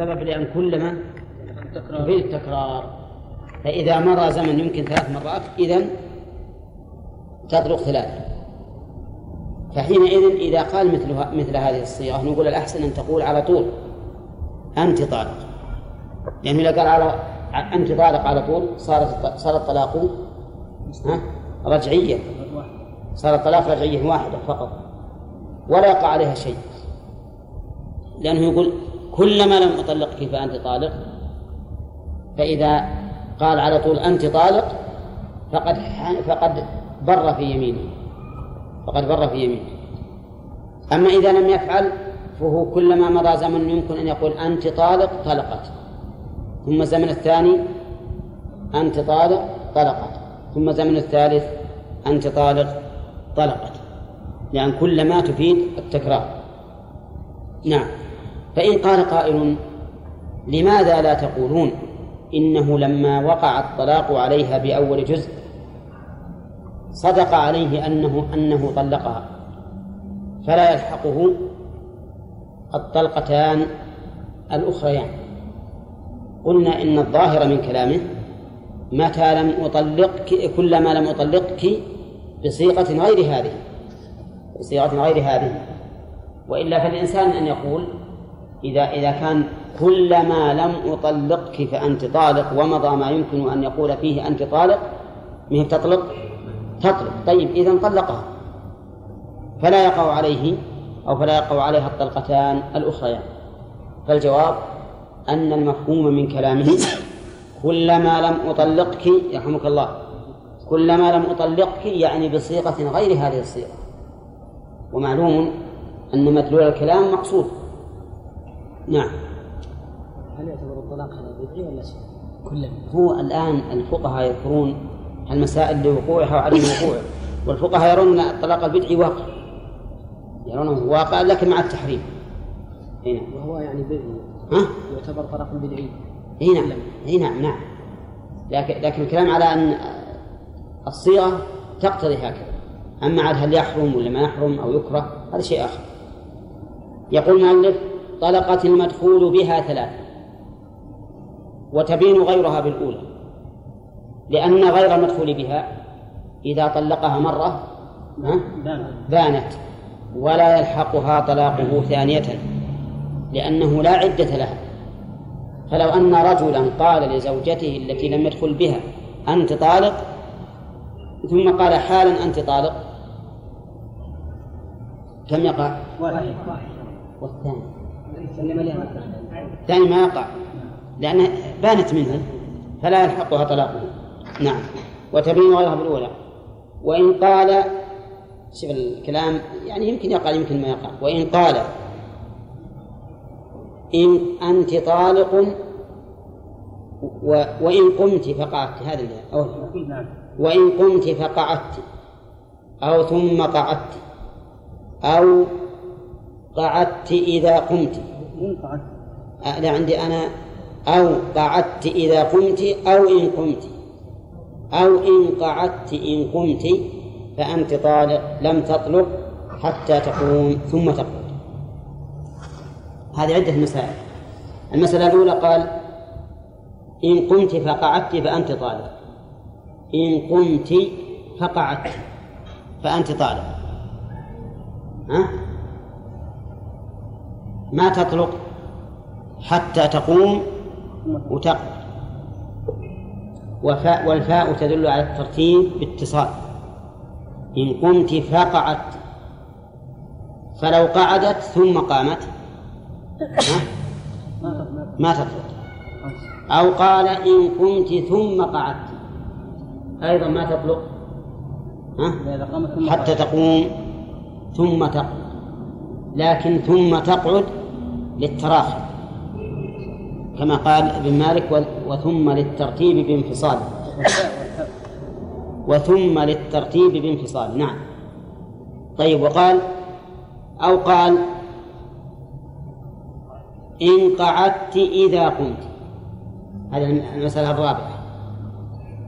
السبب لأن كلما في التكرار. فإذا مضى زمن يمكن ثلاث مرات إذا تطلق ثلاثة. فحينئذ إذا قال مثل مثل هذه الصيغة نقول الأحسن أن تقول على طول أنت طالق. لأنه إذا قال على أنت طالق على طول صارت صار الطلاق رجعية صار الطلاق رجعية واحدة فقط. ولا يقع عليها شيء. لأنه يقول كلما لم أطلقك فأنت طالق فإذا قال على طول أنت طالق فقد فقد بر في يمينه فقد بر في يمينه. أما إذا لم يفعل فهو كلما مضى زمن يمكن أن يقول أنت طالق طلقت. ثم الزمن الثاني أنت طالق طلقت. ثم الزمن الثالث أنت طالق طلقت. لأن يعني كلما تفيد التكرار. نعم. فإن قال قائل لماذا لا تقولون إنه لما وقع الطلاق عليها بأول جزء صدق عليه أنه أنه طلقها؟ فلا يلحقه الطلقتان الأخريان. قلنا إن الظاهر من كلامه متى لم أطلقك كلما لم أطلقك بصيغة غير هذه بصيغة غير هذه. وإلا فالإنسان أن يقول إذا إذا كان كلما لم أطلقك فأنت طالق ومضى ما يمكن أن يقول فيه أنت طالق مهن تطلق؟ تطلق. طيب إذا طلقها. فلا يقع عليه أو فلا يقع عليها الطلقتان الأخريان. فالجواب أن المفهوم من كلامه كلما لم أطلقك يرحمك الله كلما لم أطلقك يعني بصيغة غير هذه الصيغة. ومعلوم أن مدلول الكلام مقصود. نعم. هل يعتبر الطلاق هذا بدعي ولا شيء؟ كله. هو الآن الفقهاء يذكرون المسائل لوقوعها وعدم وقوعها والفقهاء يرون أن الطلاق البدعي واقع. يرونه واقع لكن مع التحريم. هنا وهو يعني بدعي. ها؟ يعتبر طلاق بدعي. اي نعم. اي نعم نعم. لكن لكن الكلام على أن الصيغة تقتضي هكذا. أما عاد هل يحرم ولا ما يحرم أو يكره هذا شيء آخر. يقول المؤلف طلقت المدخول بها ثلاث وتبين غيرها بالأولى. لأن غير المدخول بها إذا طلقها مرة بانت. ولا يلحقها طلاقه ثانية لأنه لا عدة لها. فلو أن رجلا قال لزوجته التي لم يدخل بها أنت طالق؟ ثم قال حالا أنت طالق؟ كم يقع؟ واحد. والثاني. الثاني ما يقع. لأن بانت منه فلا يلحقها طلاقه نعم. وتبين غيرها بالأولى. وإن قال شوف الكلام يعني يمكن يقع يمكن ما يقع. وإن قال إن أنت طالق و وإن قمت فقعدت. هذا اللي أو وإن قمت فقعدت. أو ثم قعدت. أو قعدت إذا قمت. لا عندي أنا. أو قعدت إذا قمت أو إن قمت. أو إن قعدت إن قمت فأنت طالق لم تطلق حتى تقوم ثم تقعد هذه عدة مسائل. المسألة الأولى قال إن قمت فقعدت فأنت طالق إن قمت فقعدت فأنت طالق ها؟ ما تطلق حتى تقوم وتقعد. وفاء والفاء تدل على الترتيب باتصال. إن قمت فقعدت فلو قعدت ثم قامت ما تطلق. أو قال إن قمت ثم قعدت أيضا ما تطلق حتى تقوم ثم تقعد. لكن ثم تقعد للتراخي كما قال ابن مالك وثم للترتيب بانفصال وثم للترتيب بانفصال نعم طيب وقال أو قال إن قعدت إذا قمت هذه المسألة الرابعة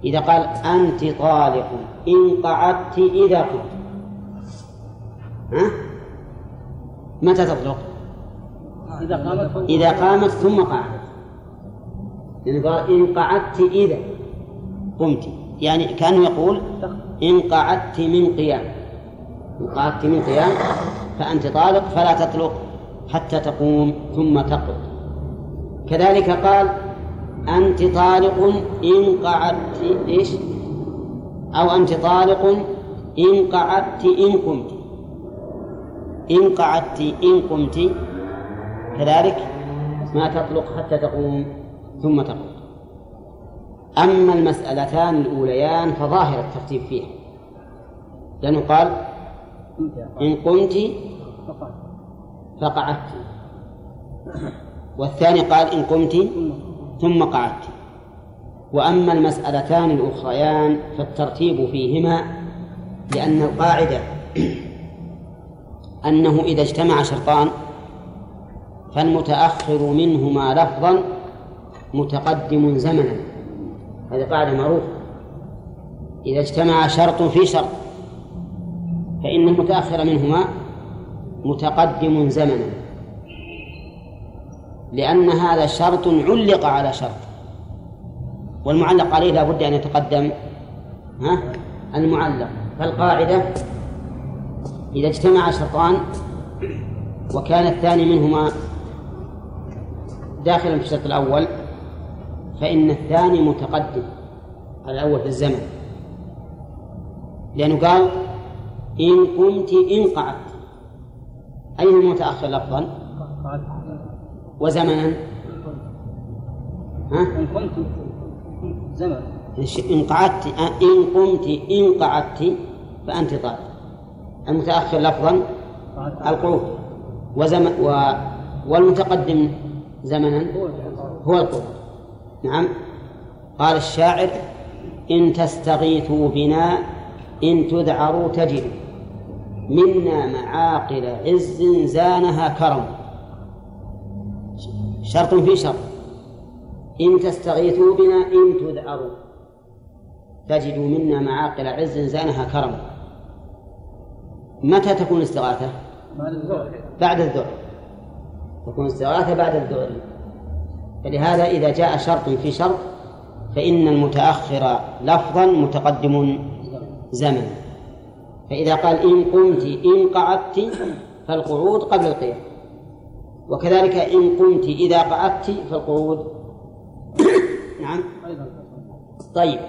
إذا قال أنت طالق إن قعدت إذا قمت ها؟ متى تطلق؟ إذا قامت إذا قامت ثم قعدت لأنه قال إن قعدت إذا قمت. يعني كأنه يقول إن قعدت من قيام. إن قعدت من قيام فأنت طالق فلا تطلق حتى تقوم ثم تقعد. كذلك قال أنت طالق إن قعدت إيش؟ أو أنت طالق إن قعدت إن قمت. إن قعدت إن قمت. كذلك ما تطلق حتى تقوم ثم تقعد أما المسألتان الأوليان فظاهر الترتيب فيها. لأنه قال إن قمت فقعدت. والثاني قال إن قمت ثم قعدت. وأما المسألتان الأخريان فالترتيب فيهما لأن القاعدة أنه إذا اجتمع شرطان فالمتأخر منهما لفظا متقدم زمنا. هذه قاعدة معروفة. إذا اجتمع شرط في شرط فإن المتأخر منهما متقدم زمنا لأن هذا شرط علق على شرط والمعلق عليه لا بد أن يتقدم ها؟ المعلق. فالقاعدة إذا اجتمع شرطان وكان الثاني منهما داخلا في الشرط الأول فإن الثاني متقدم على الأول في الزمن. لأنه قال إن قمت إن قعدت. أين المتأخر لفظا؟ وزمنا؟ ها؟ إن قمت زمن. إن قعدت إن قمت إن قعدت فأنت طالب المتأخر لفظا؟ القعود. وزمن و والمتقدم؟ زمنا هو القعود نعم. قال الشاعر إن تستغيثوا بنا إن تذعروا تجدوا منا معاقل عز زانها كرم. شرط في شرط. إن تستغيثوا بنا إن تذعروا. تجدوا منا معاقل عز زانها كرم. متى تكون الاستغاثة؟ بعد الذعر تكون الاستغاثة بعد الذعر فلهذا إذا جاء شرط في شرط فإن المتأخر لفظا متقدم زمن فإذا قال إن قمت إن قعدت فالقعود قبل القيام. وكذلك إن قمت إذا قعدت فالقعود. نعم. طيب.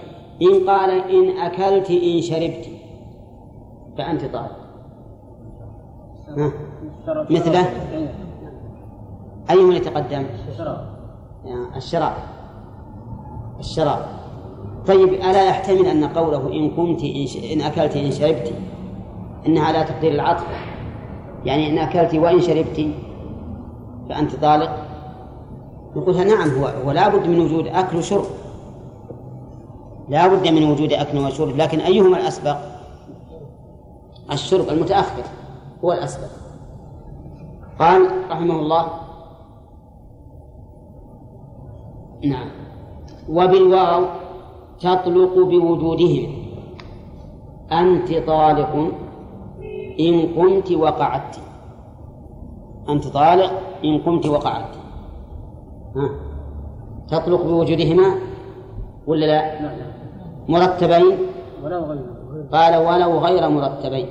إن قال إن أكلت إن شربت فأنت طالب مثله؟ أي من يتقدم؟ الشراب. الشراب. طيب ألا يحتمل أن قوله إن قمت إن, ش... إن أكلت إن شربت إنها على تقدير العطف؟ يعني إن أكلت وإن شربت فأنت طالق نقول نعم هو هو لابد من وجود أكل وشرب. لا بد من وجود أكل وشرب لكن أيهما الأسبق؟ الشرب المتأخر هو الأسبق. قال رحمه الله نعم. وبالواو تطلق بوجودهم. أنت طالق. إن قمت وقعدت أنت طالق. إن قمت وقعدت ها. تطلق بوجودهما ولا لا؟ مرتبين؟ قال ولو غير مرتبين.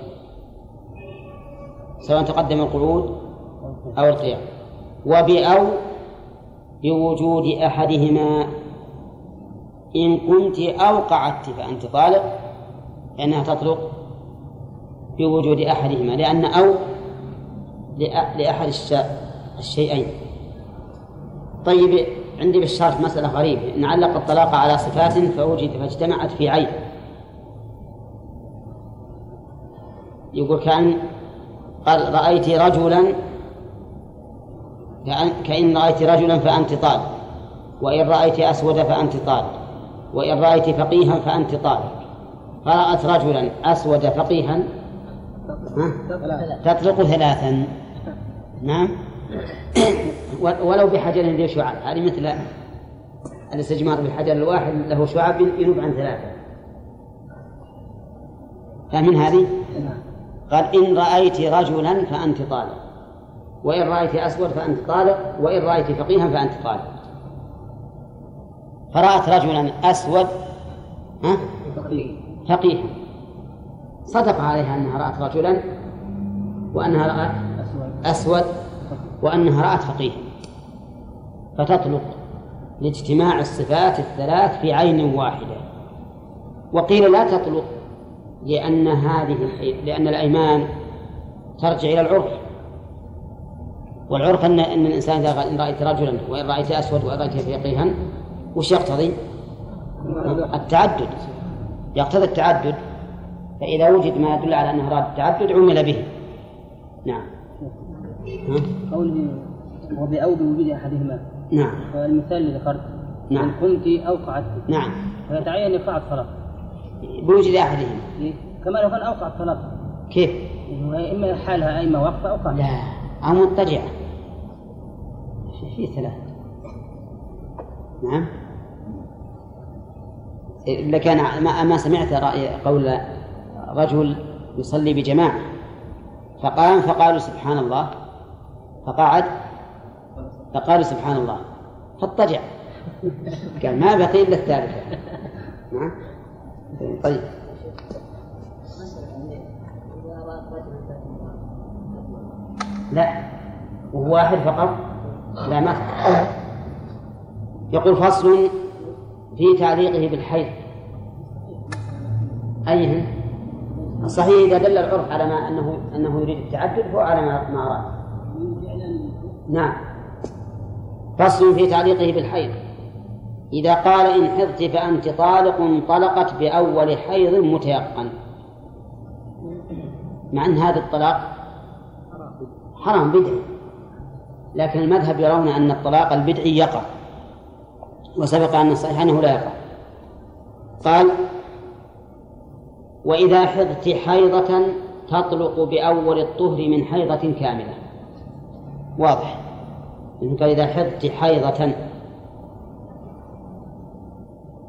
سواء تقدم القعود أو القيام. وبأو بوجود أحدهما. إن كنت أو قعدت فأنت طالق لأنها تطلق بوجود أحدهما لأن أو لأحد الشيئين. طيب عندي بالشرح مسألة غريبة. إن علق الطلاق على صفات فوجد فاجتمعت في عين. يقول كأن قال رأيت رجلا كأن رأيت رجلا فأنت طالق وإن رأيت أسود فأنت طالق وإن رأيت فقيها فأنت طالق فرأت رجلا أسود فقيها تطلق ثلاثا. نعم. ولو بحجر ذي شعب هذه مثل الاستجمار بالحجر الواحد له شعب ينوب عن ثلاثة. فمن هذه؟ قال إن رأيت رجلا فأنت طالق وإن رأيت أسود فأنت طالق وإن رأيت فقيها فأنت طالق. فرأت رجلا أسود ها؟ فقيها صدق عليها أنها رأت رجلا وأنها رأت أسود وأنها رأت فقيها فتطلق لاجتماع الصفات الثلاث في عين واحدة. وقيل لا تطلق لأن هذه لأن الأيمان ترجع إلى العرف. والعرف أن أن الإنسان إذا إن رأيت رجلا وإن رأيت أسود وإن رأيت فقيها وش يقتضي؟ التعدد. يقتضي التعدد. فإذا وجد ما يدل على أنه أراد التعدد عمل به. نعم. قوله وبأو بوجود أحدهما. نعم. المثال اللي ذكرت نعم. إن كنت أو قعدت. نعم. فيتعين إيقاع الطلاق. بوجود أحدهم إيه؟ كما لو كان أوقع الطلاق. كيف؟ إما حالها إما وقفة أو قعدة لا. أو مضطجعة. في ثلاث. نعم. إلا كان ما, ما سمعت رأي قول رجل يصلي بجماعة. فقام فقالوا سبحان الله. فقعد. فقالوا سبحان الله. فاضطجع. قال ما بقي إلا الثالثة. نعم. طيب. لا. واحد فقط؟ لا ما يقول فصل في تعليقه بالحيض. أيهن الصحيح إذا دل العرف على ما أنه أنه يريد التعدد فهو على ما ما أراد نعم. فصل في تعليقه بالحيض. إذا قال إن حضت فأنت طالق طلقت بأول حيض متيقن. مع أن هذا الطلاق حرام. بدعي لكن المذهب يرون أن الطلاق البدعي يقع وسبق أن الصحيح أنه لا يقع. قال وإذا حضت حيضة تطلق بأول الطهر من حيضة كاملة. واضح. قال إذا حضت حيضة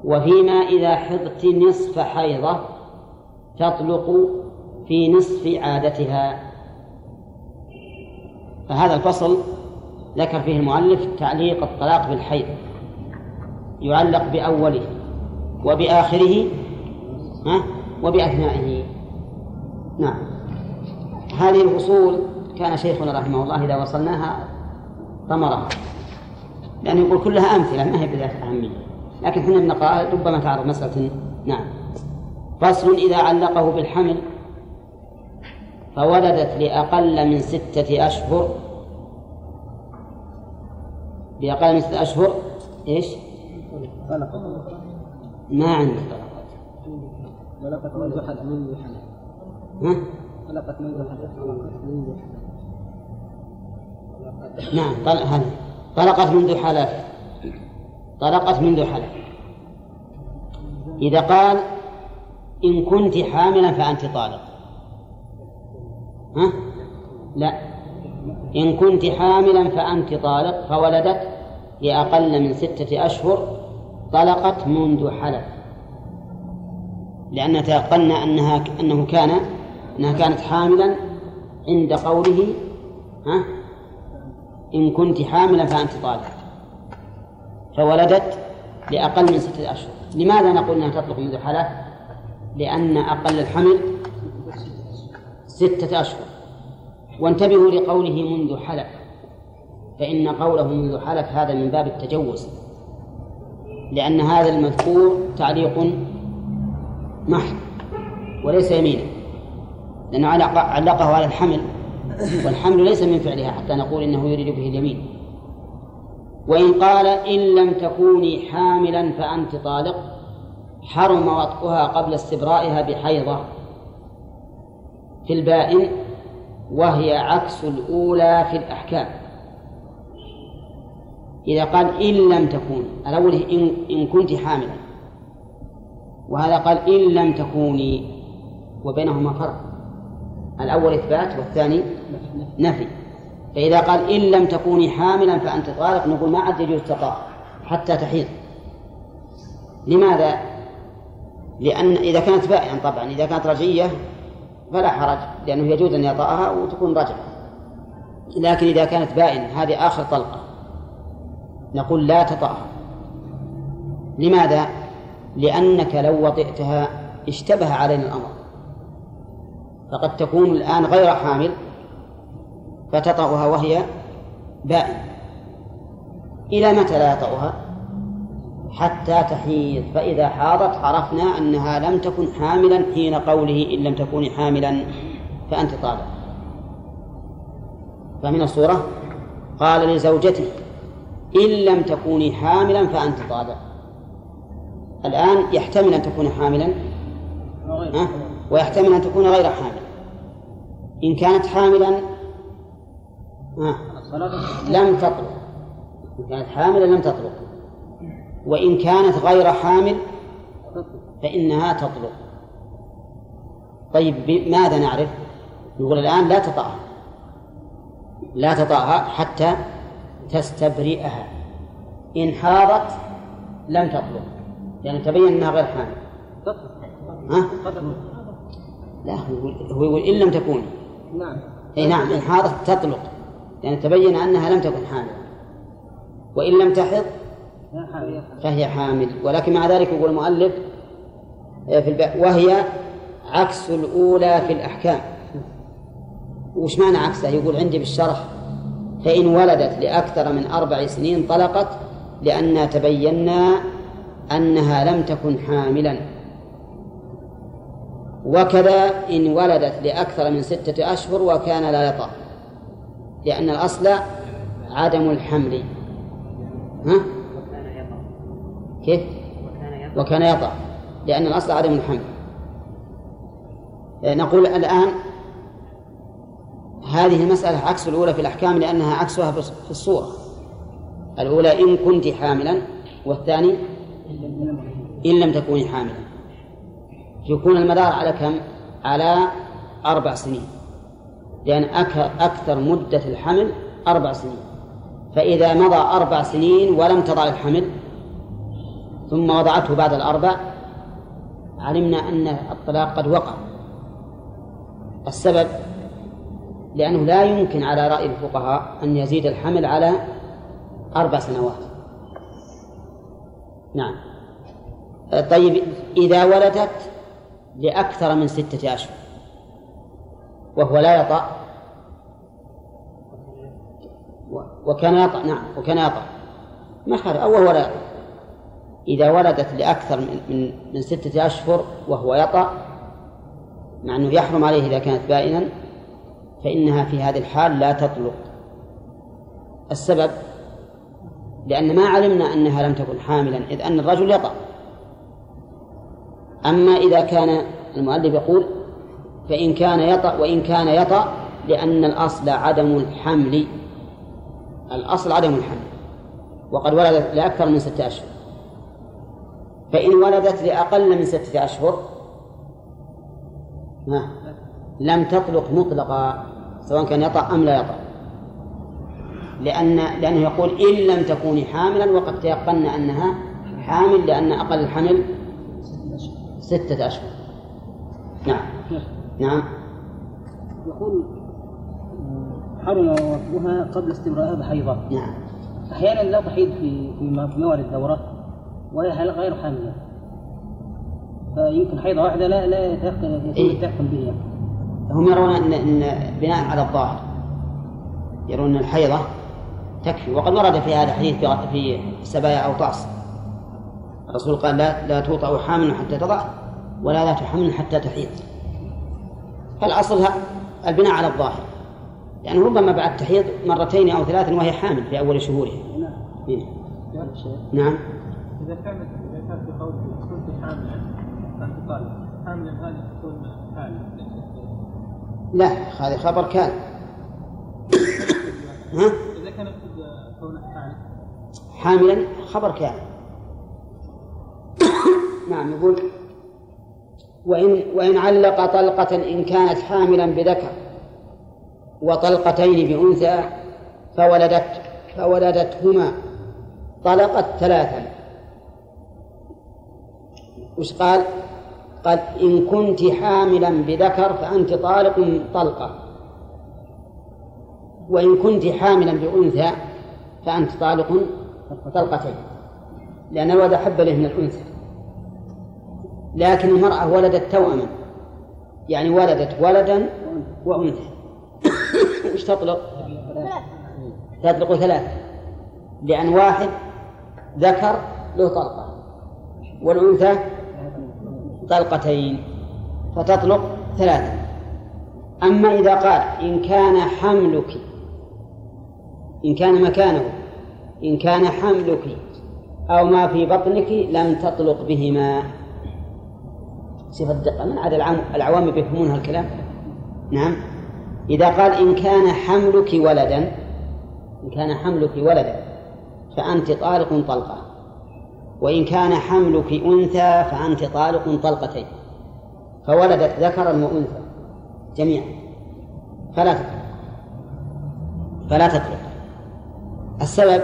وفيما إذا حضت نصف حيضة تطلق في نصف عادتها. فهذا الفصل ذكر فيه المؤلف تعليق الطلاق بالحيض يعلق بأوله وبآخره ها؟ وبأثنائه. نعم. هذه الفصول كان شيخنا رحمه الله إذا وصلناها ثمرة لأنه يقول كلها أمثلة ما هي بذات أهمية. لكن إحنا بنقرأ ربما تعرض مسألة. نعم. فصل إذا علقه بالحمل فولدت لأقل من ستة أشهر بأقل من ستة أشهر إيش؟ ما عندي طلقت منذ حد منذ حد ها؟ طلقت منذ منذ نعم طلقت منذ حلف طلقت منذ حلف إذا قال إن كنت حاملا فأنت طالق ها؟ لا إن كنت حاملا فأنت طالق فولدت لأقل من ستة أشهر طلقت منذ حلف لأن تيقنا أنها أنه كان أنها كانت حاملا عند قوله ها إن كنت حاملا فأنت طالق. فولدت لأقل من ستة أشهر. لماذا نقول أنها تطلق منذ حلف لأن أقل الحمل ستة أشهر. وانتبهوا لقوله منذ حلف فإن قوله منذ حلف هذا من باب التجوز لأن هذا المذكور تعليق محض وليس يمينا لأنه علقه على الحمل والحمل ليس من فعلها حتى نقول إنه يريد به اليمين. وإن قال إن لم تكوني حاملا فأنت طالق حرم وطئها قبل استبرائها بحيضة في البائن وهي عكس الأولى في الأحكام. إذا قال إن لم تكون الأول إن, إن كنت حاملا. وهذا قال إن لم تكوني وبينهما فرق. الأول إثبات والثاني نفي. فإذا قال إن لم تكوني حاملا فأنت طالق نقول ما عاد يجوز تطاق حتى تحيض. لماذا؟ لأن إذا كانت بائعا طبعا إذا كانت رجعية فلا حرج لأنه يجوز أن يطأها وتكون رجعة. لكن إذا كانت بائنة هذه آخر طلقة. نقول لا تطأها لماذا؟ لأنك لو وطئتها اشتبه علينا الأمر. فقد تكون الآن غير حامل فتطأها وهي بائن. إلى متى لا يطأها؟ حتى تحيض. فإذا حاضت عرفنا أنها لم تكن حاملا حين قوله إن لم تكوني حاملا فأنت طالق. فمن الصورة قال لزوجته إن لم تكوني حاملا فأنت طالق الآن يحتمل أن تكون حاملا. ويحتمل أن تكون غير حامل. إن كانت حاملا لم تطلق. إن كانت حاملا لم تطلق. وإن كانت غير حامل فإنها تطلق. طيب ماذا نعرف؟ نقول الآن لا تطأها لا تطأها حتى تستبرئها. إن حاضت لم تطلق. يعني تبين أنها غير حامل. ها؟ لا هو يقول, إن لم تكون. نعم. أي نعم إن حاضت تطلق. يعني تبين أنها لم تكن حاملا وإن لم تحض فهي حامل. ولكن مع ذلك يقول المؤلف آه، في الب... وهي عكس الأولى في الأحكام. وش معنى عكسها؟ يقول عندي بالشرح. فإن ولدت لأكثر من أربع سنين طلقت لأن تبينا أنها لم تكن حاملا وكذا إن ولدت لأكثر من ستة أشهر وكان لا يطأ لأن الأصل عدم الحمل ها؟ كيف؟ وكان يطأ لأن الأصل عدم الحمل نقول الآن هذه المسألة عكس الأولى في الأحكام لأنها عكسها في الصورة. الأولى إن كنت حاملا والثاني إن لم تكوني حاملا. يكون المدار على كم؟ على أربع سنين. لأن أكثر مدة الحمل أربع سنين. فإذا مضى أربع سنين ولم تضع الحمل ثم وضعته بعد الأربع علمنا أن الطلاق قد وقع. السبب لأنه لا يمكن على رأي الفقهاء أن يزيد الحمل على أربع سنوات. نعم. طيب إذا ولدت لأكثر من ستة أشهر وهو لا يطأ. وكان يطأ نعم وكان يطأ. ما خالف أو وهو لا يطأ. إذا ولدت لأكثر من, من ستة أشهر وهو يطأ مع أنه يحرم عليه إذا كانت بائنا فإنها في هذه الحال لا تطلق. السبب؟ لأن ما علمنا أنها لم تكن حاملا إذ أن الرجل يطأ أما إذا كان المؤلف يقول فإن كان يطأ وإن كان يطأ لأن الأصل عدم الحمل. الأصل عدم الحمل. وقد ولدت لأكثر من ستة أشهر. فإن ولدت لأقل من ستة أشهر ما لم تطلق مطلقا. سواء كان يطأ أم لا يطأ لأن لأنه يقول إن لم تكوني حاملا وقد تيقنا أنها حامل لأن أقل الحمل ستة أشهر. نعم. نعم. يقول حرم وقتها قبل استمرارها بحيضة. نعم. أحيانا لا تحيض في في موعد الدورة وهي غير حاملة. فيمكن حيضة واحدة لا لا يتيقن يتيقن به. هم يرون أن, أن بناء على الظاهر. يرون أن الحيضة تكفي. وقد ورد في هذا الحديث في سبايا أو طعس الرسول قال لا لا توطأ حامل حتى تضع ولا لا تحمل حتى تحيض. فالأصل البناء على الظاهر. يعني ربما بعد تحيض مرتين أو ثلاث وهي حامل في أول شهورها. نعم. نعم إذا كانت إذا كانت بقوله كنت حاملا فأنت طالب حاملا هذه تكون حامل. لا هذا خبر كان ها؟ إذا حامل حاملا خبر كان نعم يقول وإن وإن علق طلقة إن كانت حاملا بذكر وطلقتين بأنثى فولدت فولدتهما طلقت ثلاثا وش قال؟ قال إن كنت حاملا بذكر فأنت طالق طلقة. وإن كنت حاملا بأنثى فأنت طالق طلقتين. لأن الولد حب له من الأنثى. لكن المرأة ولدت توأما. يعني ولدت ولدا وأنثى. وش تطلق؟ تطلق ثلاثة. لأن واحد ذكر له طلقة. والأنثى طلقتين فتطلق ثلاثة. أما إذا قال إن كان حملك إن كان مكانه إن كان حملك أو ما في بطنك لم تطلق بهما. صفة الدقة من عاد العوام يفهمون هالكلام؟ نعم. إذا قال إن كان حملك ولدا إن كان حملك ولدا فأنت طالق طلقة وإن كان حملك أنثى فأنت طالق طلقتين. فولدت ذكرا وأنثى جميعا. فلا تطلق فلا تطلق السبب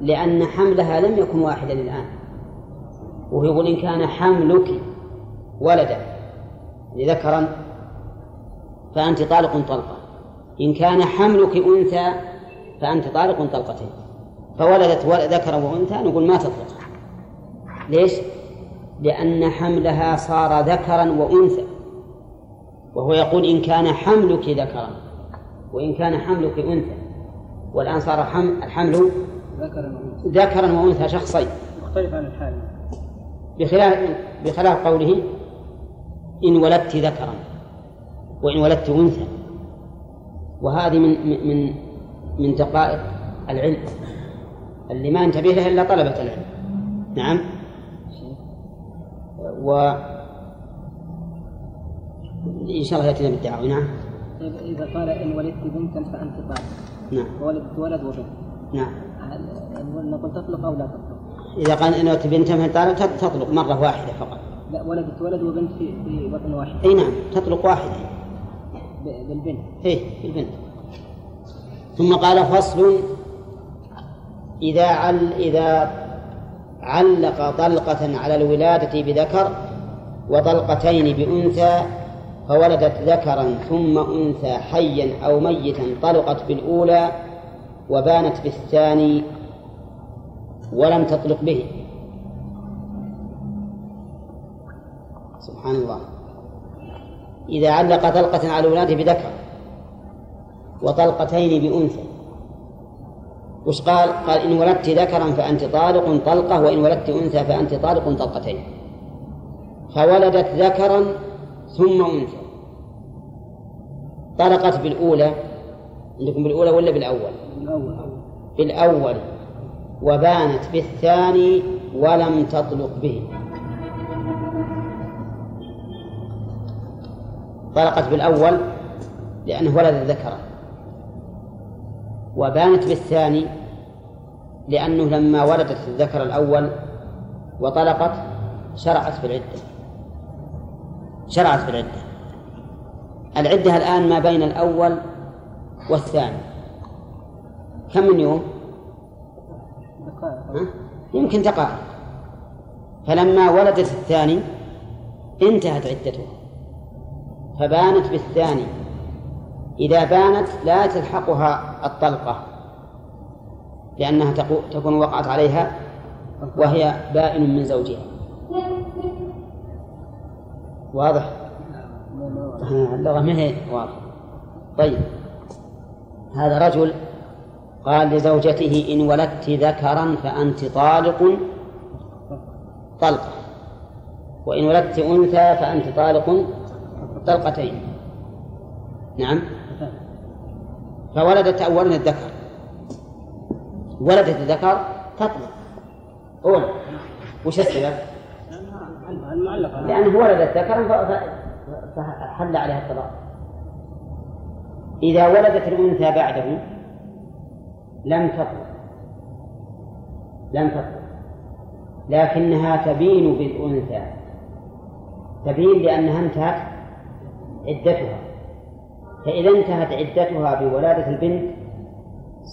لأن حملها لم يكن واحدا الآن وهو يقول إن كان حملك ولدا ذكرا فأنت طالق طلقة. إن كان حملك أنثى فأنت طالق طلقتين. فولدت ذكرا وأنثى نقول ما تطلق. ليش؟ لأن حملها صار ذكرا وأنثى. وهو يقول إن كان حملك ذكرا وإن كان حملك أنثى. والآن صار الحمل ذكرا وأنثى شخصين. مختلف عن الحال. بخلاف بخلاف قوله إن ولدت ذكرا وإن ولدت أنثى. وهذه من من من دقائق العلم. اللي ما انتبه لها إلا طلبة العلم. نعم. و إن شاء الله يأتينا بالدعوة. نعم. إذا قال إن ولدت بنتا فأنت طالق نعم. وولدت ولد وبنت. نعم. نقول تطلق أو لا تطلق؟ إذا قال إن ولدت بنتا فأنت طالق تطلق مرة واحدة فقط. لا ولدت ولد وبنت في, في بطن واحد. أي نعم تطلق واحدة. بالبنت. إيه بالبنت. ثم قال فصل إذا عل إذا علق طلقة على الولادة بذكر وطلقتين بأنثى فولدت ذكرا ثم أنثى حيا أو ميتا طلقت بالأولى وبانت بالثاني ولم تطلق به. سبحان الله. إذا علق طلقة على الولادة بذكر وطلقتين بأنثى وش قال؟ قال إن ولدت ذكرا فأنت طالق طلقة وإن ولدت أنثى فأنت طالق طلقتين. فولدت ذكرا ثم أنثى. طلقت بالأولى عندكم بالأولى ولا بالأول؟ بالأول. وبانت بالثاني ولم تطلق به. طلقت بالأول لأنه ولد ذكرا. وبانت بالثاني لأنه لما ولدت الذكر الأول وطلقت شرعت في العدة شرعت في العدة العدة الآن ما بين الأول والثاني. كم من يوم؟ ها؟ يمكن دقائق. فلما ولدت الثاني انتهت عدتها. فبانت بالثاني. إذا بانت لا تلحقها الطلقة لأنها تكون وقعت عليها وهي بائن من زوجها. واضح؟ اللغة ما هي؟ واضح. طيب. هذا رجل قال لزوجته إن ولدت ذكرا فأنت طالق طلقة وإن ولدت أنثى فأنت طالق طلقتين. نعم. فولدت أولا الذكر. ولدت الذكر تطلق. أولا. وش السبب؟ لأنه ولدت ذكرا فحل عليها الطلاق إذا ولدت الأنثى بعده لم تطلق. لم تطلق. لكنها تبين بالأنثى. تبين لأنها انتهت عدتها. فإذا انتهت عدتها بولادة البنت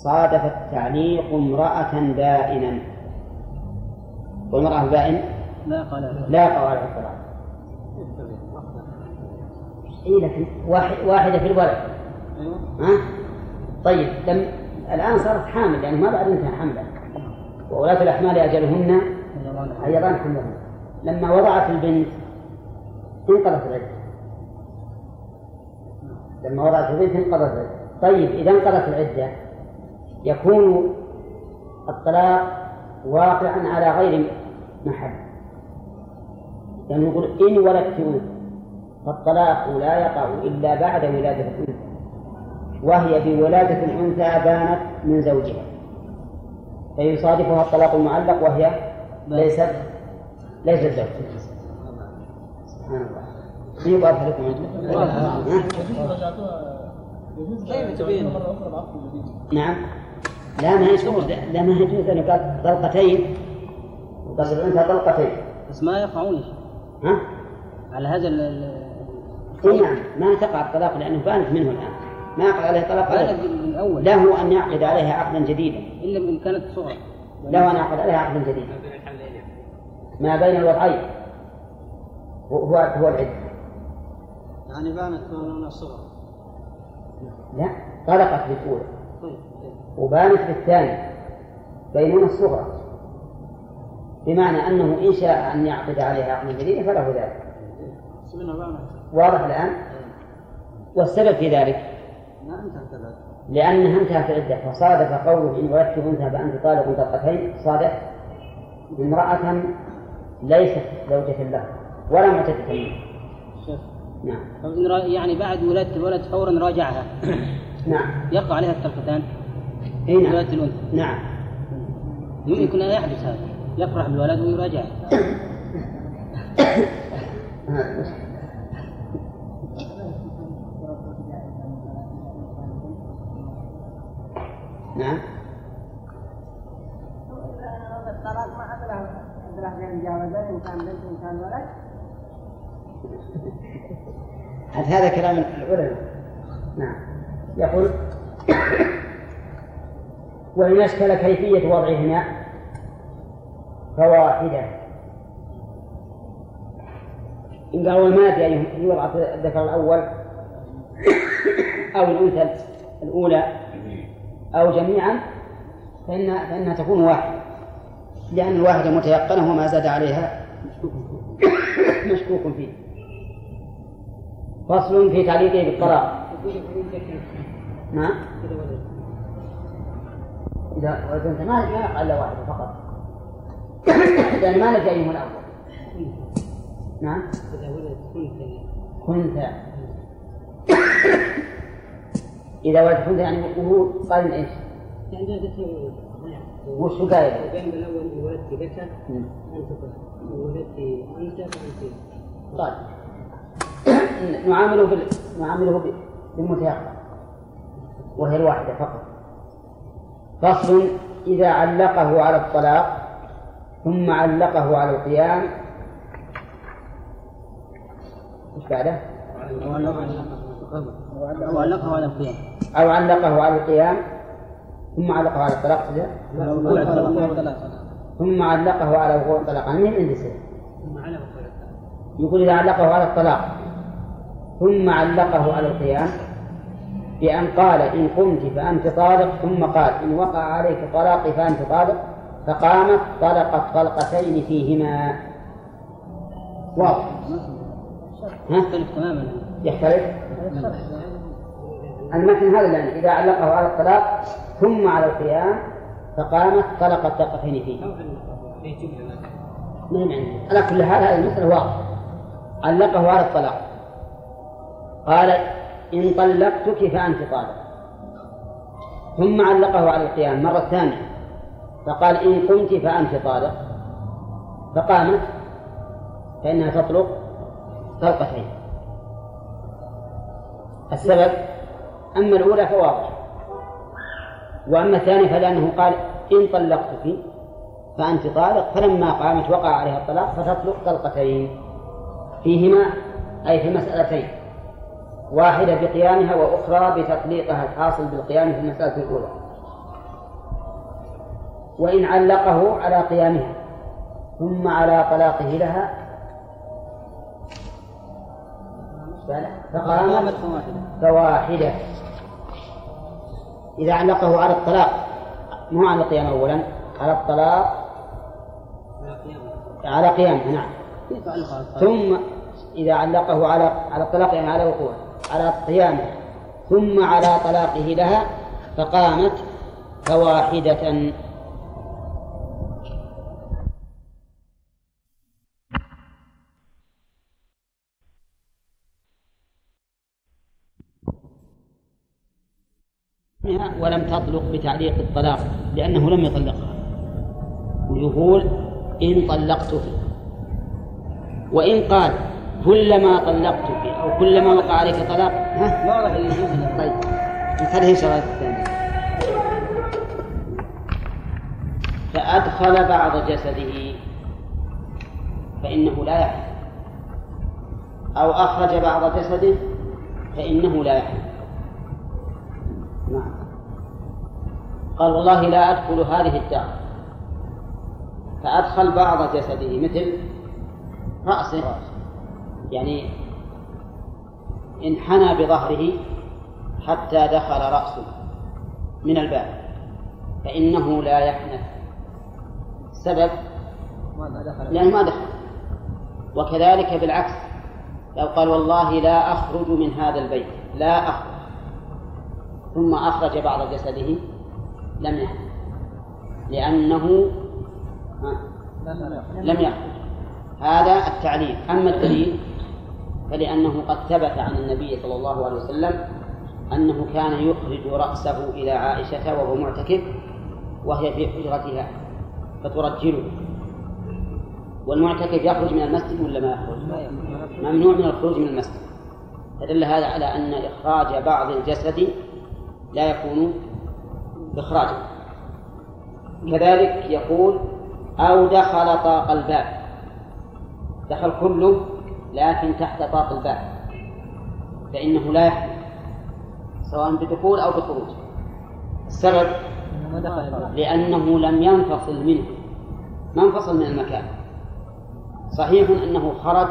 صادف التعليق امرأة بائنا. والمرأة البائن لا قال لا قوال الطلاق اي لكن واحد واحدة في الولد. ها؟ طيب لم الآن صارت حامل يعني ما بعد انتهى حملها وولاة الأحمال أجلهن أيضا حملهن. لما وضعت البنت انقضت العدة. لما وضعت البنت انقضت. طيب إذا انقضت العدة يكون الطلاق واقعا على غير محل. يعني يقول إن ولدت أنثى فالطلاق لا يقع إلا بعد ولادة الأنثى وهي بولادة الأنثى بانت من زوجها. فيصادفها الطلاق المعلق وهي ليست ليست زوج سبحان الله. من يبغى لكم كيف تبين؟ نعم. لا ما يجوز لا ما يجوز أن يقال طلقتين. وقصد الأنثى طلقتين. بس ما يقعون. ها؟ على هذا ال- إي نعم. ما تقع الطلاق لأنه بانت منه الآن. ما يقع عليه طلاق. الأول. له أن يعقد عليها عقدا جديدا. إلا إن كانت صغرى له أن يعقد عليها عقدا جديدا. ما بين الوضعين. هو هو هو العدة. يعني بانت من الصغرى لا طلقت بالأولى. طيب وبانت بالثانية. بينونة الصغرى بمعنى أنه إن شاء أن يعقد عليها عقدا جديدا فله ذلك. واضح الآن؟ والسبب في ذلك؟ لأنها انتهت العدة فصادف قوله إن ولدت أنثى فأنت طالق طلقتين. صادف امرأة ليست زوجة له ولا معتدة منه. نعم. يعني بعد ولادة الولد فورا راجعها. نعم. يقع عليها الطلقتان. اي نعم. ولادة الأنثى. نعم. يمكن أن يحدث هذا. يفرح بالولد مش- نعم. الطلاق ما بين مجاوزات إن كان بنت كان ولد. هذا كلام العلماء؟ نعم. يقول وإن أشكل كيفية وضعهما فواحدة. إن قالوا المادة يعني يوضع الذكر الأول أو الأنثى الأولى أو جميعا فإن فإنها تكون واحدة. لأن الواحدة متيقنة وما زاد عليها مشكوك فيه. فصل في تعليقه بالطلاق نعم إذا وزنت ما ما يقع إلا واحدة فقط لأن ما نجي أيهما الأول نعم إذا ولد كنت إذا ولد كنت يعني وهو قال إيش؟ ذكر وش هو قايل؟ بين الأول ولدت ذكر. أنت ولدت أنت فأنت طيب نعامله بال... نعامله بال- بالمتيقن وهي الواحدة فقط. فصل إذا علقه على الطلاق ثم علقه على القيام. إيش بعده؟ وعلقها على القيام. أو علقه على القيام. ثم علقه على الطلاق؟ ثم علقه على وقوع الطلاق. عن مين عندي؟ يقول إذا علقه على الطلاق. ثم علقه على القيام بأن قال إن قمت فأنت طالق ثم قال إن وقع عليك طلاقي فأنت طالق فقامت طلقت طلقتين فيهما. واضح؟ يختلف تماما. يختلف؟ المتن هذا لأن إذا علقه على الطلاق ثم على القيام فقامت طلقت طلقتين فيه. عندي على كل حال هذه المسألة واضحة. علقه على الطلاق. قال إن طلقتك فأنت طالق. ثم علقه على القيام مرة ثانية. فقال إن قمت فأنت طالق. فقامت فإنها تطلق طلقتين. السبب أما الأولى فواضح. وأما الثانية فلأنه قال إن طلقتك فأنت طالق فلما قامت وقع عليها الطلاق فتطلق طلقتين. فيهما أي في مسألتين. واحدة بقيامها وأخرى بتطليقها الحاصل بالقيام في المسألة الأولى. وإن علقه على قيامها ثم على طلاقه لها فقامت فواحدة. إذا علقه على الطلاق مو على القيام أولا على الطلاق على قيامه نعم. ثم إذا علقه على على الطلاق يعني على وقوعه. على قيامه ثم على طلاقه لها فقامت فواحدة. ولم تطلق بتعليق الطلاق لأنه لم يطلقها. ويقول إن طلقتك. وإن قال كلما طلقتك. أو كلما وقع عليك طلاق. ها؟ ما راح يجوز طيب. انتبه الشرائط الثانية. فأدخل بعض جسده. فإنه لا يحل. أو أخرج بعض جسده. فإنه لا يحل. نعم. قال والله لا أدخل هذه الدار. فأدخل بعض جسده. مثل رأسه. يعني انحنى بظهره حتى دخل رأسه من الباب فإنه لا يحنث. السبب لأنه ما دخل. وكذلك بالعكس لو قال والله لا أخرج من هذا البيت لا أخرج. ثم أخرج بعض جسده لم يحنث. لأنه لم يخرج. هذا التعليل. أما الدليل فلأنه قد ثبت عن النبي صلى الله عليه وسلم أنه كان يخرج رأسه إلى عائشة وهو معتكف وهي في حجرتها فترجله. والمعتكف يخرج من المسجد ولا ما يخرج؟ ممنوع من الخروج من المسجد. فدل هذا على أن إخراج بعض الجسد لا يكون إخراجا. كذلك يقول أو دخل طاق الباب. دخل كله لكن تحت طاق الباب فإنه لا يحمل سواء بدخول أو بخروج. السبب؟ لأنه لم ينفصل منه ما انفصل من المكان. صحيح أنه خرج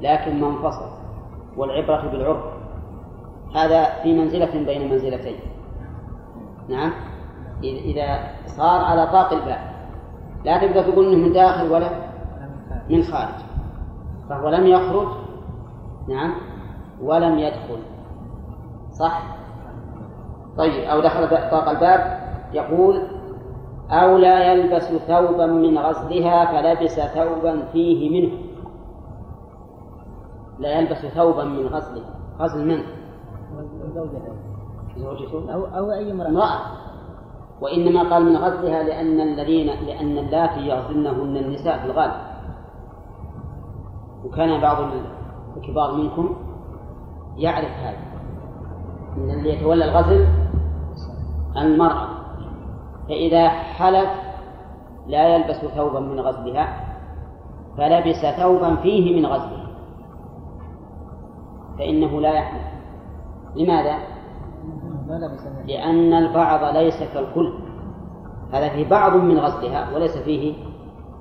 لكن ما انفصل والعبرة بالعرف. هذا في منزلة بين منزلتين. نعم؟ إذا صار على طاق الباب لا تقدر تقول إنه من داخل ولا من خارج. فهو لم يخرج. نعم. ولم يدخل. صح؟ طيب أو دخل طاق الباب. يقول أو لا يلبس ثوبا من غزلها فلبس ثوبا فيه منه. لا يلبس ثوبا من غزله غزل من؟ زوجته. أو أو أي امرأة. امرأة. وإنما قال من غزلها لأن الذين لأن اللاتي يغزلنهن النساء في الغالب. وكان بعض الكبار منكم يعرف هذا أن اللي يتولى الغزل المرأة. فإذا حلف لا يلبس ثوبا من غزلها فلبس ثوبا فيه من غزلها. فإنه لا يحلف. لماذا؟ لأن البعض ليس كالكل. هذا فيه بعض من غزلها وليس فيه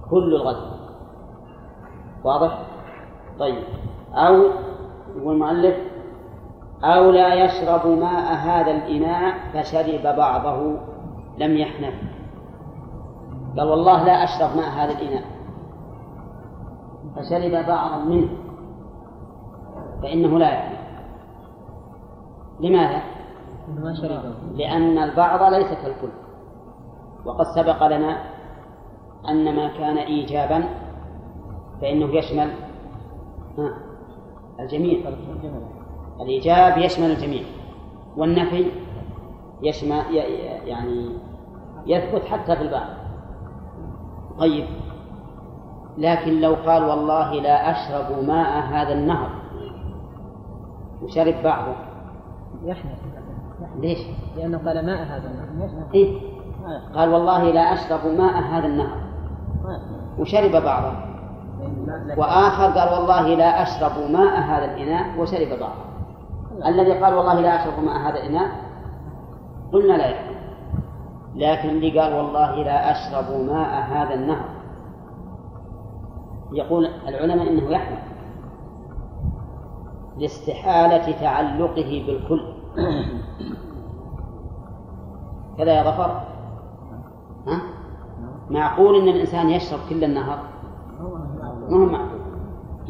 كل الغزل. واضح؟ طيب. أو يقول المؤلف أو لا يشرب ماء هذا الإناء فشرب بعضه لم يحنث. قال والله لا أشرب ماء هذا الإناء. فشرب بعضا منه. فإنه لا يحنث. لماذا؟ ما شربه لأن البعض ليس كالكل. وقد سبق لنا أن ما كان إيجابا فإنه يشمل الجميع. الإيجاب يشمل الجميع. والنفي يشمل يعني يثبت حتى في البعض. طيب. لكن لو قال والله لا أشرب ماء هذا النهر وشرب بعضه. يحنث. ليش؟ لأنه قال ماء هذا إيه؟ قال والله لا أشرب ماء هذا النهر. وشرب بعضه. وآخر قال والله لا أشرب ماء هذا الإناء وشرب بعضه الذي قال والله لا أشرب ماء هذا الإناء قلنا لا يحرم لكن اللي قال والله لا أشرب ماء هذا النهر يقول العلماء إنه يحرم لاستحالة تعلقه بالكل. كذا يا ظفر؟ ها؟ معقول إن الإنسان يشرب كل النهار ما هو معقول؟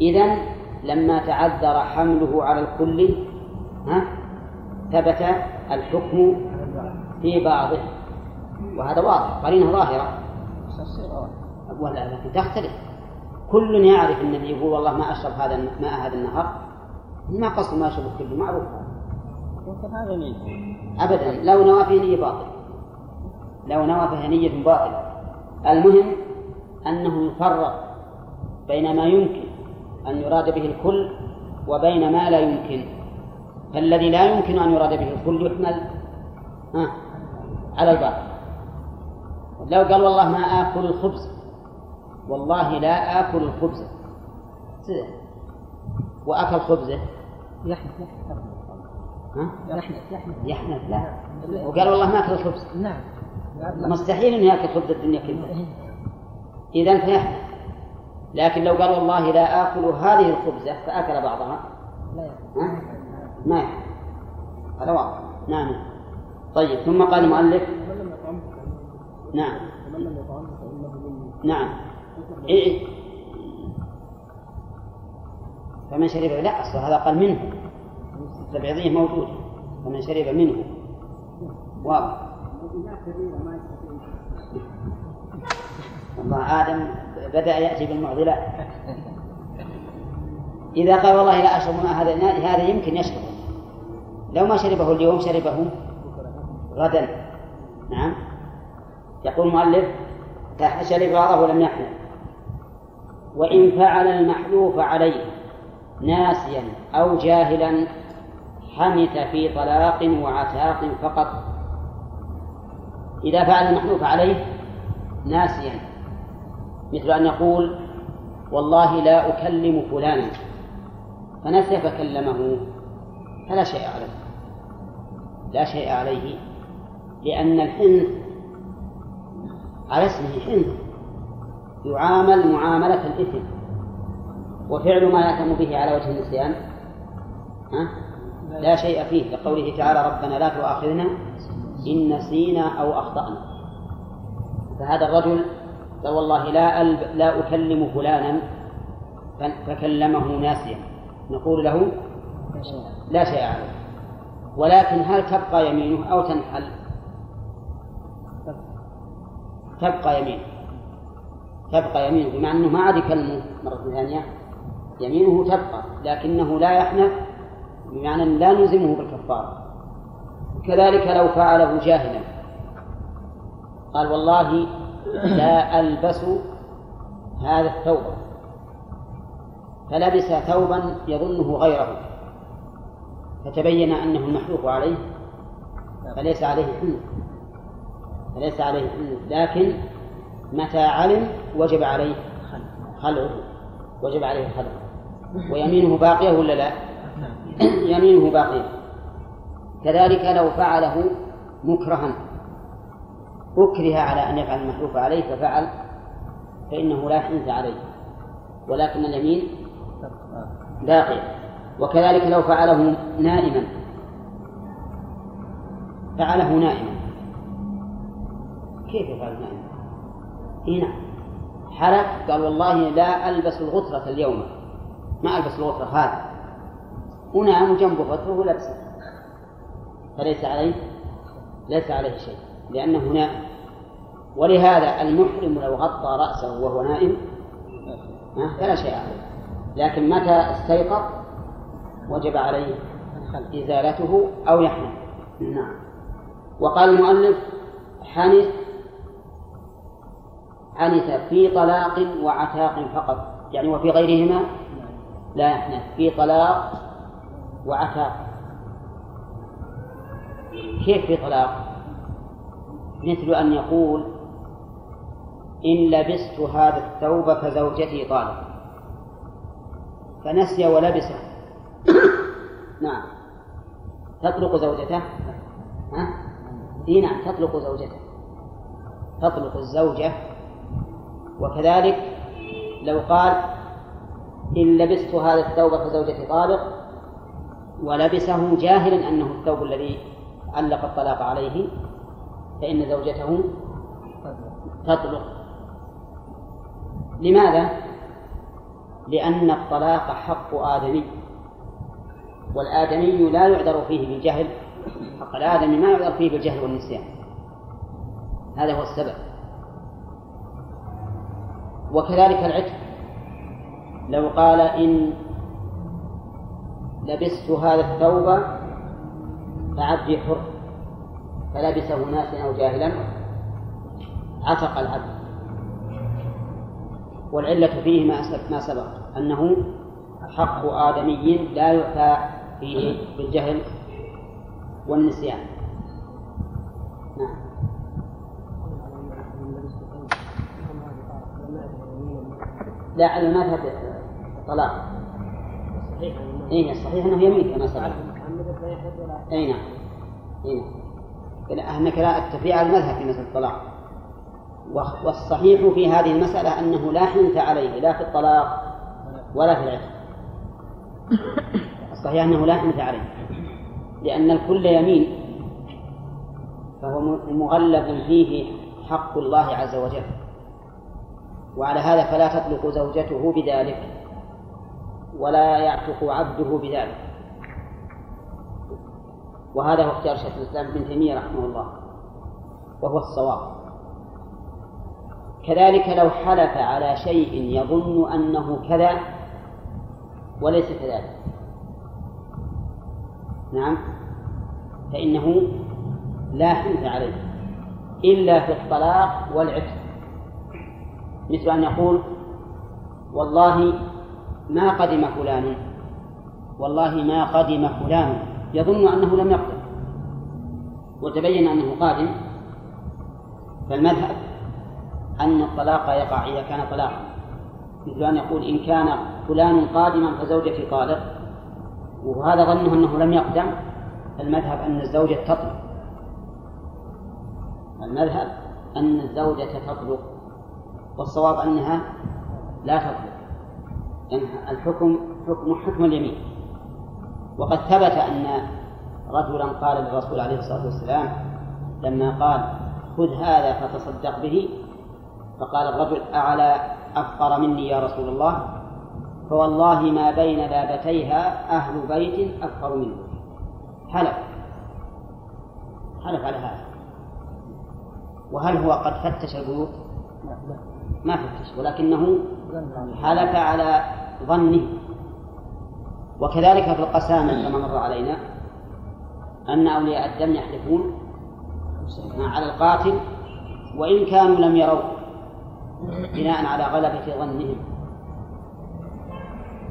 اذا لما تعذر حمله على الكل ها ثبت الحكم في بعضه. وهذا واضح قرينة ظاهرة. ولا لكن تختلف. كل يعرف النبي يقول والله ما أشرب هذا ماء هذا النهار. ما قصد ما أشرب كله معروف. هذا ابدا لو نوى فيه نية باطل لو نوى فيه نية باطلة. المهم أنه يفرق بين ما يمكن أن يراد به الكل وبين ما لا يمكن. فالذي لا يمكن أن يراد به الكل يحمل على الباطل. لو قال والله ما آكل الخبز والله لا آكل الخبز. وأكل خبزه؟ يحنث يحنث؟ يحنث يحنث يحنث لا. وقال والله ما أكل الخبز. نعم. مستحيل أن يأكل خبز الدنيا كلها. إذا فيحنث لكن لو قال والله لا آكل هذه الخبزة فأكل بعضها. لا؟ ما هذا واضح. نعم. طيب ثم قال المؤلف. نعم. نعم. إيه إيه. فمن شرب لا أصل هذا قال منه. التبعيضية موجودة. فمن شرب منه. واضح. الله آدم بدأ يأتي بالمعضلات إذا قال والله لا أشرب ماء هذا الماء هذا يمكن يشربه لو ما شربه اليوم شربه غدا. نعم. يقول المؤلف شرب بعضه ولم يحلف وإن فعل المحلوف عليه ناسيا أو جاهلا حمث في طلاق وعتاق فقط. إذا فعل المحلوف عليه ناسيا مثل أن يقول والله لا أكلم فلانا. فنسي فكلمه فلا شيء عليه. لا شيء عليه لأن الحنث على اسمه حنث. يعامل معاملة الإثم وفعل ما يأثم به على وجه النسيان. ها؟ لا شيء فيه. لقوله تعالى ربنا لا تؤاخذنا إن نسينا أو أخطأنا. فهذا الرجل قال والله لا ألب لا أكلم فلانا فكلمه ناسيا. نقول له لا شيء عليه. ولكن هل تبقى يمينه أو تنحل؟ تبقى يمينه. تبقى يمينه بمعنى أنه ما عاد يكلمه مرة ثانية. يمينه تبقى لكنه لا يحنث بمعنى لا نلزمه بالكفارة كذلك لو فعله جاهلا. قال والله لا ألبس هذا الثوب. فلبس ثوبا يظنه غيره. فتبين أنه المحلوف عليه فليس عليه حنث فليس عليه حنث لكن متى علم وجب عليه خلعه. وجب عليه خلعه. ويمينه باقية ولا لا؟ يمينه باقية. كذلك لو فعله مكرها. أكره على أن يفعل المحلوف عليه ففعل فإنه لا حنث عليه. ولكن اليمين باقية وكذلك لو فعله نائما. فعله نائما. كيف يفعل نائما؟ إي نعم. حلف قال والله لا ألبس الغترة اليوم. ما ألبس الغترة هذا. ونام جنبه غترة ولبسه فليس عليه ليس عليه شيء لأنه نائم. ولهذا المحرم لو غطى رأسه وهو نائم فلا شيء عليه. لكن متى استيقظ؟ وجب عليه إزالته أو يحمل نعم. وقال المؤلف حنث حنث في طلاق وعتاق فقط. يعني وفي غيرهما؟ لا يحنث. في طلاق وعتاق. كيف في طلاق؟ مثل أن يقول إن لبست هذا الثوب فزوجتي طالق فنسي ولبسه نعم. تطلق زوجته؟ ها؟ إيه نعم تطلق زوجته. تطلق الزوجة. وكذلك لو قال إن لبست هذا الثوب فزوجتي طالق ولبسه جاهلا أنه الثوب الذي علق الطلاق عليه فإن زوجته تطلق. لماذا؟ لأن الطلاق حق آدمي والآدمي لا يعذر فيه بالجهل حق الآدمي ما يعذر فيه بالجهل والنسيان. هذا هو السبب. وكذلك العتق. لو قال إن لبست هذا الثوب فعبدي حر فلبسه ناس أو جاهلا عتق العبد. والعلة فيه ما سبق أنه حق آدمي لا يؤتى فيه بالجهل والنسيان. نعم. لا على المذهب طلاق اي الصحيح أنه يمين كما سبق. اي نعم. اي نعم. إنك لا التفريع على المذهب في مساله الطلاق والصحيح في هذه المسألة أنه لا حنث عليه لا في الطلاق ولا في العتق. الصحيح أنه لا حنث عليه لأن الكل يمين فهو مغلظ فيه حق الله عز وجل. وعلى هذا فلا تطلق زوجته بذلك ولا يعتق عبده بذلك. وهذا هو اختيار شيخ الإسلام ابن تيمية رحمه الله وهو الصواب. كذلك لو حلف على شيء يظن أنه كذا وليس كذلك. نعم. فإنه لا حنث عليه إلا في الطلاق والعتق. مثل أن يقول والله ما قدم فلان والله ما قدم فلان. يظن أنه لم يقدم. وتبين أنه قادم. فالمذهب أن الطلاق يقع إذا كان طلاقا. مثل أن يقول إن كان فلان قادما فزوجتي طالق وهذا ظنه أنه لم يقدم. المذهب أن الزوجة تطلق. المذهب أن الزوجة تطلق. والصواب أنها لا تطلق. لأن الحكم حكم حكم اليمين. وقد ثبت أن رجلا قال للرسول عليه الصلاة والسلام لما قال خذ هذا فتصدق به فقال الرجل أعلى أفقر مني يا رسول الله؟ فوالله ما بين لابتيها أهل بيت أفقر منه. حلف حلف على هذا. وهل هو قد فتش البيوت؟ ما فتش ولكنه حلف على ظنه. وكذلك في القسامة كما مر علينا أن أولياء الدم يحلفون على القاتل وإن كانوا لم يروا بناء على غلبة ظنهم.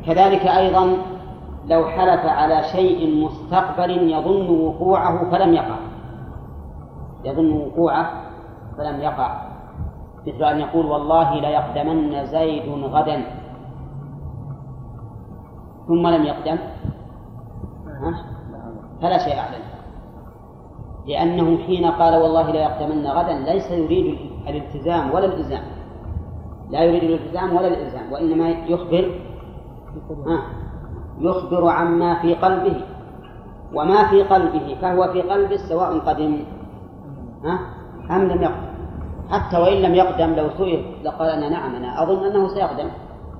كذلك أيضا لو حلف على شيء مستقبل يظن وقوعه فلم يقع. يظن وقوعه فلم يقع. مثل أن يقول والله ليقدمن زيد غدا. ثم لم يقدم. فلا شيء أعلم. لأنه حين قال والله لا يقدمن غدا ليس يريد الالتزام ولا الإلزام. لا يريد الالتزام ولا الإلزام وإنما يخبر يخبر عما في قلبه وما في قلبه فهو في قلبه سواء قدم أم لم يقدم. حتى وإن لم يقدم لو سئل لقال أنا نعم أنا أظن أنه سيقدم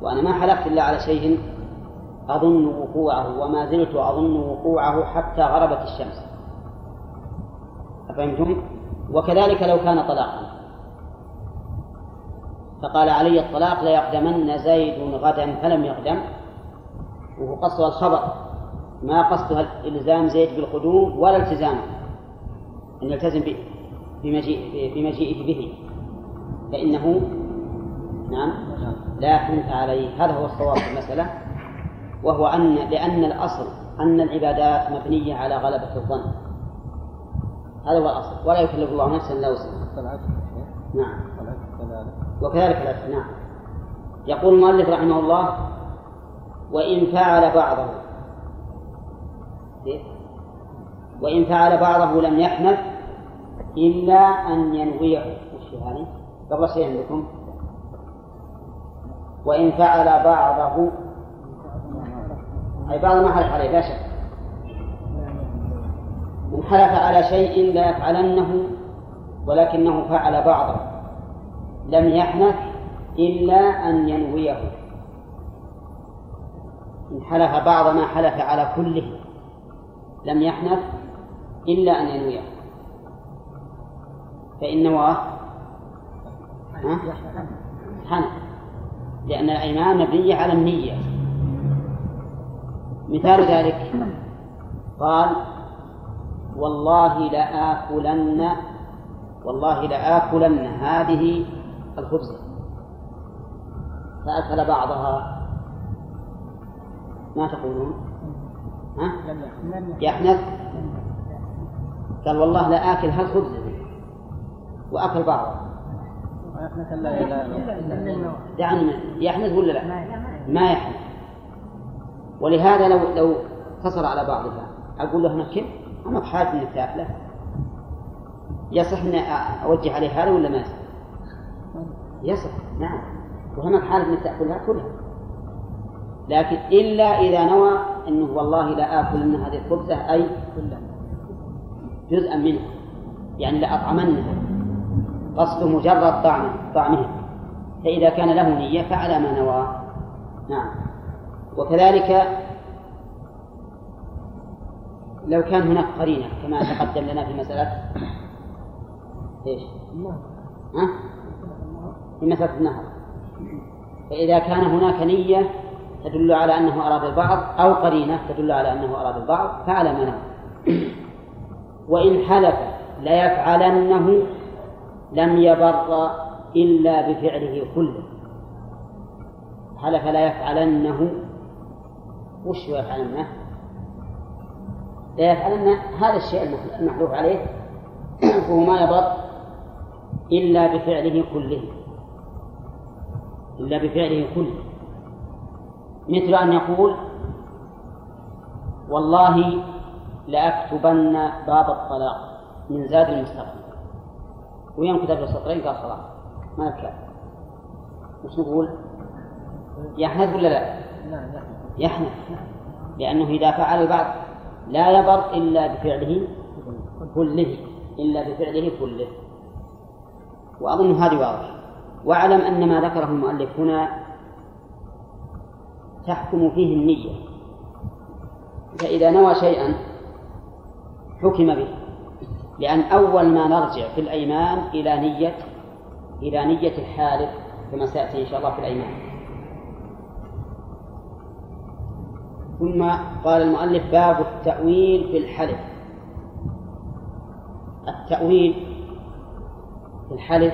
وأنا ما حلفت إلا على شيء أظن وقوعه وما زلت أظن وقوعه حتى غربت الشمس. أفهمتم؟ وكذلك لو كان طلاقا. فقال علي الطلاق ليقدمن زيد غدا فلم يقدم. وهو قصد الخبر. ما قصدها التزام زيد بالقدوم ولا التزامه أن يلتزم بمجيء بمجيئه به. فإنه نعم. لا حنث عليه. هذا هو الصواب في المسألة. وهو أن لأن الأصل أن العبادات مبنية على غلبة الظن. هذا هو الأصل. ولا يكلف الله نفسا إلا وسعها. نعم. وكذلك العتق نعم. يقول المؤلف رحمه الله وإن فعل بعضه. وإن فعل بعضه لم يحنث إلا أن ينويه. وش هذه؟ قبل شيء عندكم. وإن فعل بعضه أي بعض ما حلف عليه لا شك. من حلف على شيء لا يفعلنه ولكنه فعل بعضه. لم يحنث إلا أن ينويه. إن حلف بعض ما حلف على كله لم يحنث إلا أن ينويه. فإن نواه حنث. لأن الأيمان مبنية على النية. مثال ذلك قال والله لآكلن والله لآكلن هذه الخبزة فأكل بعضها. ما تقولون؟ ها؟ يحنث. قال والله لا آكل هالخبزة وأكل بعضها. دعني يحنث ولا لا؟ ما يحنث. ولهذا لو لو اقتصر على بعضها. أقول له نكل أنا بحاجة إنك تاكله يصح إني أوجه عليه هذا ولا ما يصح؟ يصح نعم. وهناك حالة إنك تأكلها كلها. لكن إلا إذا نوى أنه والله لا آكل من هذه الخبزة أي جزءا منها. يعني لأطعمنها قصد مجرد طعمه طعمه فإذا كان له نية فعلى ما نوى. نعم. وكذلك لو كان هناك قرينة كما تقدم لنا في مسألة. إيش؟ ها؟ في مسألة النهر. فإذا كان هناك نية تدل على أنه أراد البعض أو قرينة تدل على أنه أراد البعض فعلى ما وإن حلف ليفعلنه لم يبر إلا بفعله كله. حلف لا يفعلنه وش يفعلنه؟ لا يفعلن هذا الشيء المحلوف عليه فهو ما يبر إلا بفعله كله. إلا بفعله كله. مثل أن يقول والله لأكتبن باب الطلاق من زاد المستقبل. ويوم كتب السطرين قال خلاص ما نتكلم وش نقول؟ يحنث ولا لا؟ يحنث. لأنه إذا فعل البعض لا يبر إلا بفعله كله إلا بفعله كله. وأظن هذه واضح واعلم أن ما ذكره المؤلف هنا تحكم فيه النية. فإذا نوى شيئا حكم به لأن أول ما نرجع في الأيمان إلى نية إلى نية الحالف كما سيأتي إن شاء الله في الأيمان. ثم قال المؤلف باب التأويل في الحلف. التأويل في الحلف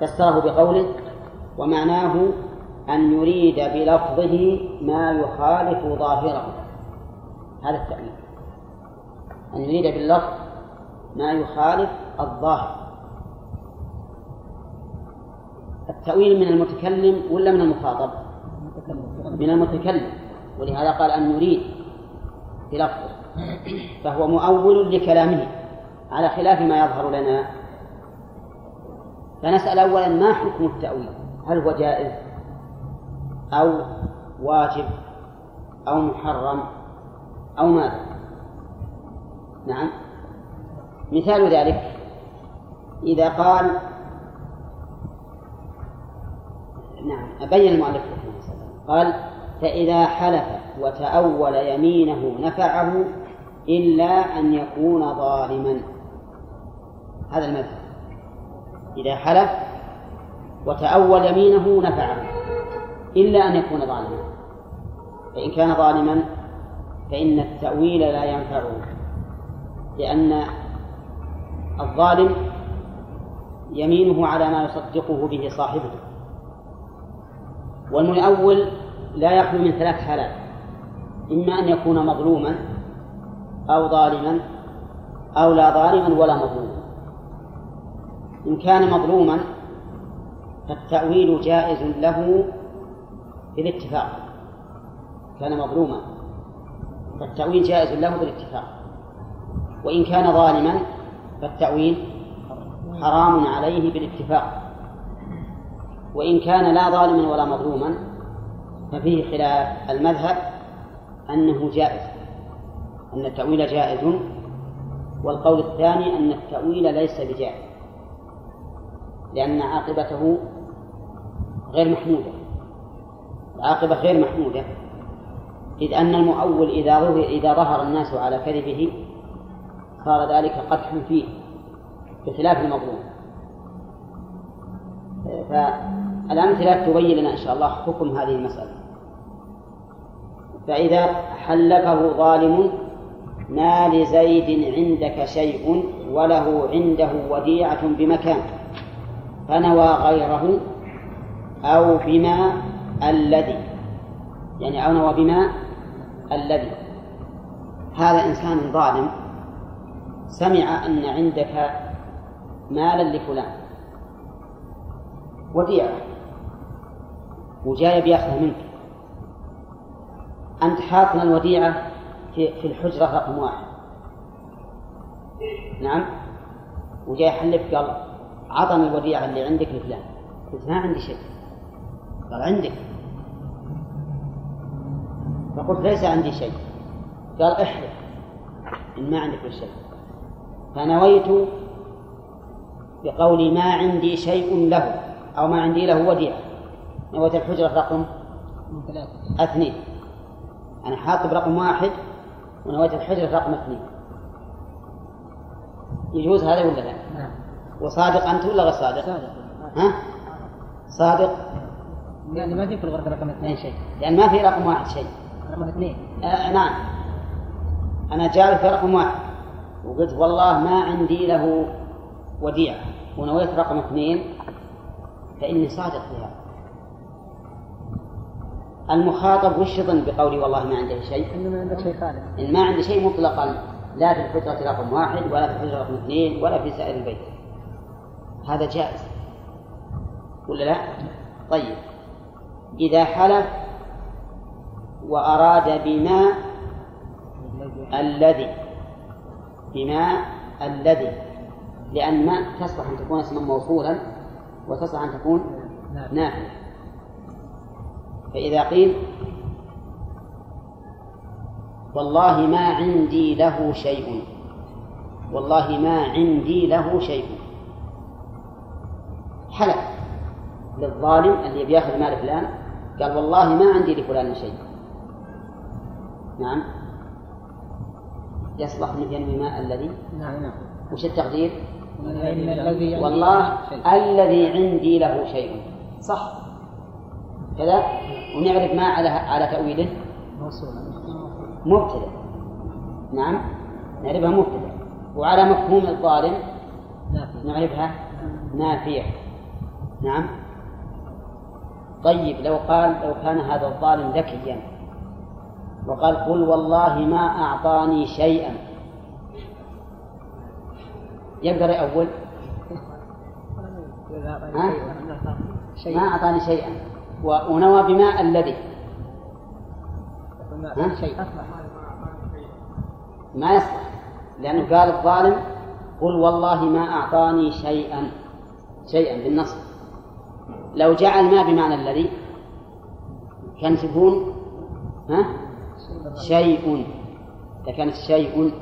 فسره بقوله ومعناه أن يريد بلفظه ما يخالف ظاهره. هذا التأويل أن يريد باللفظ ما يخالف الظاهر. التأويل من المتكلم ولا من المخاطب؟ من المتكلم. ولهذا قال أن يريد بلفظه. فهو مؤول لكلامه على خلاف ما يظهر لنا فنسأل أولا ما حكم التأويل؟ هل هو جائز أو واجب أو محرم أو ماذا؟ نعم. مثال ذلك إذا قال نعم أبين المؤلف قال فإذا حلف وتأول يمينه نفعه إلا أن يكون ظالما. هذا المذهب. إذا حلف وتأول يمينه نفعه إلا أن يكون ظالما. فإن كان ظالما فإن التأويل لا ينفعه لأن الظالم يمينه على ما يصدقه به صاحبه والمؤول لا يخلو من ثلاث حالات إما أن يكون مظلوما أو ظالما أو لا ظالما ولا مظلوما. إن كان مظلوما فالتأويل جائز له بالاتفاق. كان مظلوما فالتأويل جائز له بالاتفاق. وإن كان ظالما فالتأويل حرام عليه بالاتفاق. وإن كان لا ظالما ولا مظلوما ففيه خلاف المذهب أنه جائز أن التأويل جائز والقول الثاني أن التأويل ليس بجائز. لأن عاقبته غير محمودة. العاقبة غير محمودة إذ أن المؤول إذا ظهر إذا ظهر الناس على كذبه صار ذلك قدحا فيه بخلاف المظلوم. فالأمثلة تبين لنا إن شاء الله حكم هذه المسألة. فإذا حلفه ظالم ما لزيد عندك شيء وله عنده وديعة بمكان. فنوى غيره أو بما الذي يعني أو نوى بما الذي. هذا إنسان ظالم سمع أن عندك مالا لفلان وديعة وجاي بياخذها منك. أنت حاطنا الوديعة في في الحجرة رقم واحد. نعم؟ وجاي يحلف قال عطني الوديعة اللي عندك لفلان قلت ما عندي شيء. قال عندك. فقلت ليس عندي شيء. قال احلف. إن ما عندك شيء. فنويت بقولي ما عندي شيء له أو ما عندي له وديعة. نويت الحجرة رقم اثنين. أنا حاطب رقم واحد ونويت الحجرة رقم اثنين. يجوز هذا ولا لا؟ نعم. وصادق أنت ولا غير صادق؟ صادق. ها؟ صادق؟ يعني ما في في الغرفة رقم اثنين شيء. لأن ما في رقم واحد شيء. رقم اثنين. آه نعم. أنا جاري في رقم واحد. وقلت والله ما عندي له وديعة ونويت رقم اثنين فإني صادق في هذا. المخاطب وش يظن بقولي والله ما عنده شيء؟ إنه ما عندك شيء خالص. إن ما عندي شيء مطلقا. لا في الحجرة رقم واحد ولا في الحجرة رقم اثنين ولا في سائر البيت. هذا جائز. ولا لا؟ طيب. إذا حلف وأراد بما الذي بما الذي لأن ما تصلح أن تكون اسما موصولا وتصلح أن تكون نافية. فإذا قيل والله ما عندي له شيء والله ما عندي له شيء. حلف للظالم اللي بياخذ مال فلان قال والله ما عندي لفلان شيء. نعم. يصلح أن ينوي ما الذي. نعم نعم. وش التقدير؟ والله. الذي عندي له شيء. صح. كذا؟ ونعرف ما على على تأويله؟ مبتدأ. نعم. نعرفها مبتدأ. وعلى مفهوم الظالم؟ نعرفها؟ نافية نعم. طيب لو قال لو كان هذا الظالم ذكيا وقال قل والله ما أعطاني شيئا. يقدر يأول؟ ما أعطاني شيئا. ونوى بما الذي. ما يصلح. لأنه قال الظالم قل والله ما أعطاني شيئا. شيئا بالنص. لو جعل ما بمعنى الذي كان تكون ها؟ شيء. لكانت شيء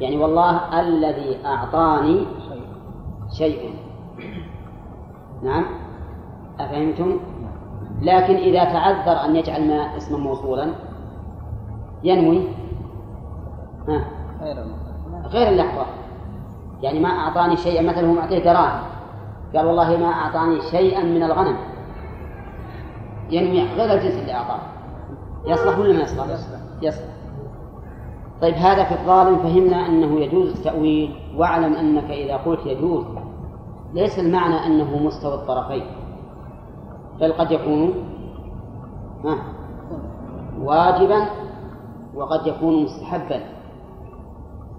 يعني والله الذي أعطاني شيء. نعم؟ أفهمتم؟ لكن إذا تعذر أن يجعل ما اسما موصولا ينوي ها؟ غير اللحظة. يعني ما أعطاني شيئا مثلا هو معطيه دراهم. قال والله ما أعطاني شيئا من الغنم. ينوي غير الجنس اللي أعطاه. يصلح ولا ما يصلح؟ يصلح. طيب هذا في الظالم فهمنا أنه يجوز التأويل واعلم أنك إذا قلت يجوز. ليس المعنى أنه مستوى الطرفين. بل قد يكون واجبا وقد يكون مستحبا.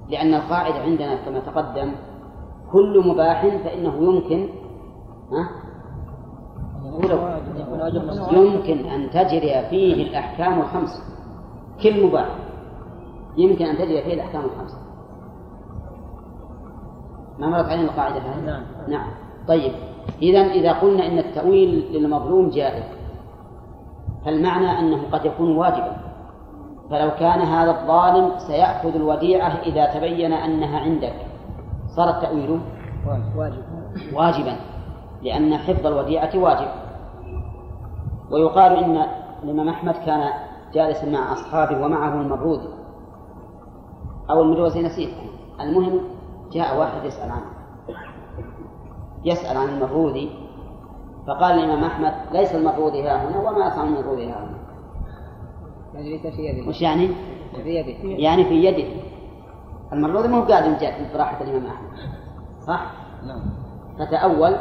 لأن القاعدة عندنا كما تقدم كل مباح فإنه يمكن يمكن أن تجري فيه الأحكام الخمس. كل مباح. يمكن أن تجري فيه الأحكام الخمسة ما مرت علينا القاعدة هذه؟ نعم. نعم. طيب. إذا إذا قلنا إن التأويل للمظلوم جائز فالمعنى أنه قد يكون واجبا؟ فلو كان هذا الظالم سيأخذ الوديعة إذا تبين أنها عندك. صار التأويل واجب. واجبا. لأن حفظ الوديعة واجب. ويقال إن الإمام أحمد كان جالسا مع أصحابه ومعه المبرود أو المدوزي نسيت. المهم جاء واحد يسأل عنه. يسأل عن المبرودي فقال الإمام أحمد ليس المبرودي ها هنا وما أصنع المبرودي ها هنا. يعني ليس في يده. وش يعني؟ في يده. يعني في يده. المبرودي ما هو قاعد براحة الإمام أحمد. صح؟ نعم. فتأول